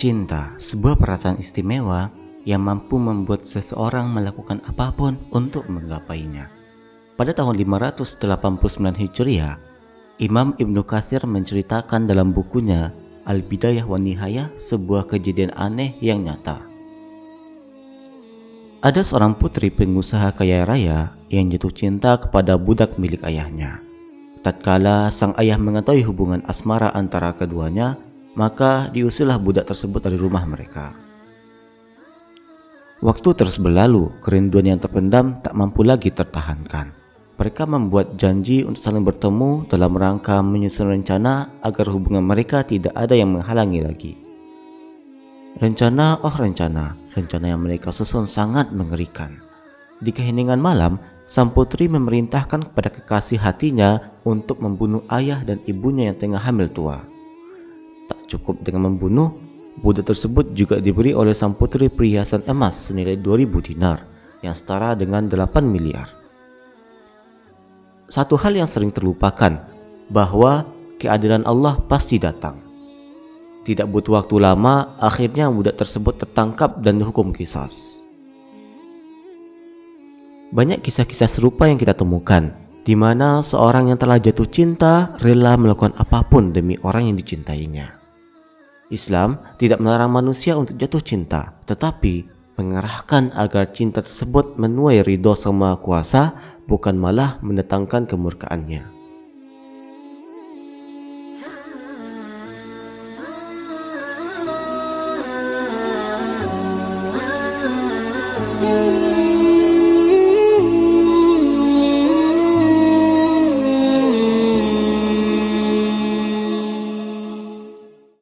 Cinta, sebuah perasaan istimewa yang mampu membuat seseorang melakukan apa pun untuk menggapainya. Pada tahun 589 Hijriah, Imam Ibnu Katsir menceritakan dalam bukunya Al-Bidayah wa Nihayah sebuah kejadian aneh yang nyata. Ada seorang putri pengusaha kaya raya yang jatuh cinta kepada budak milik ayahnya. Tatkala sang ayah mengetahui hubungan asmara antara keduanya, maka diusirlah budak tersebut dari rumah mereka. Waktu terus berlalu, kerinduan yang terpendam tak mampu lagi tertahankan. Mereka membuat janji untuk saling bertemu dalam rangka menyusun rencana agar hubungan mereka tidak ada yang menghalangi lagi. Rencana, oh rencana, rencana yang mereka susun sangat mengerikan. Di keheningan malam, sang putri memerintahkan kepada kekasih hatinya untuk membunuh ayah dan ibunya yang tengah hamil tua. Cukup dengan membunuh, budak tersebut juga diberi oleh sang putri perhiasan emas senilai 2000 dinar yang setara dengan 8 miliar. Satu hal yang sering terlupakan bahwa keadilan Allah pasti datang. Tidak butuh waktu lama, akhirnya budak tersebut tertangkap dan dihukum kisas. Banyak kisah-kisah serupa yang kita temukan, di mana seorang yang telah jatuh cinta rela melakukan apa pun demi orang yang dicintainya. Islam tidak melarang manusia untuk jatuh cinta, tetapi mengarahkan agar cinta tersebut menuai ridho sama kuasa, bukan malah mendatangkan kemurkaannya. Thank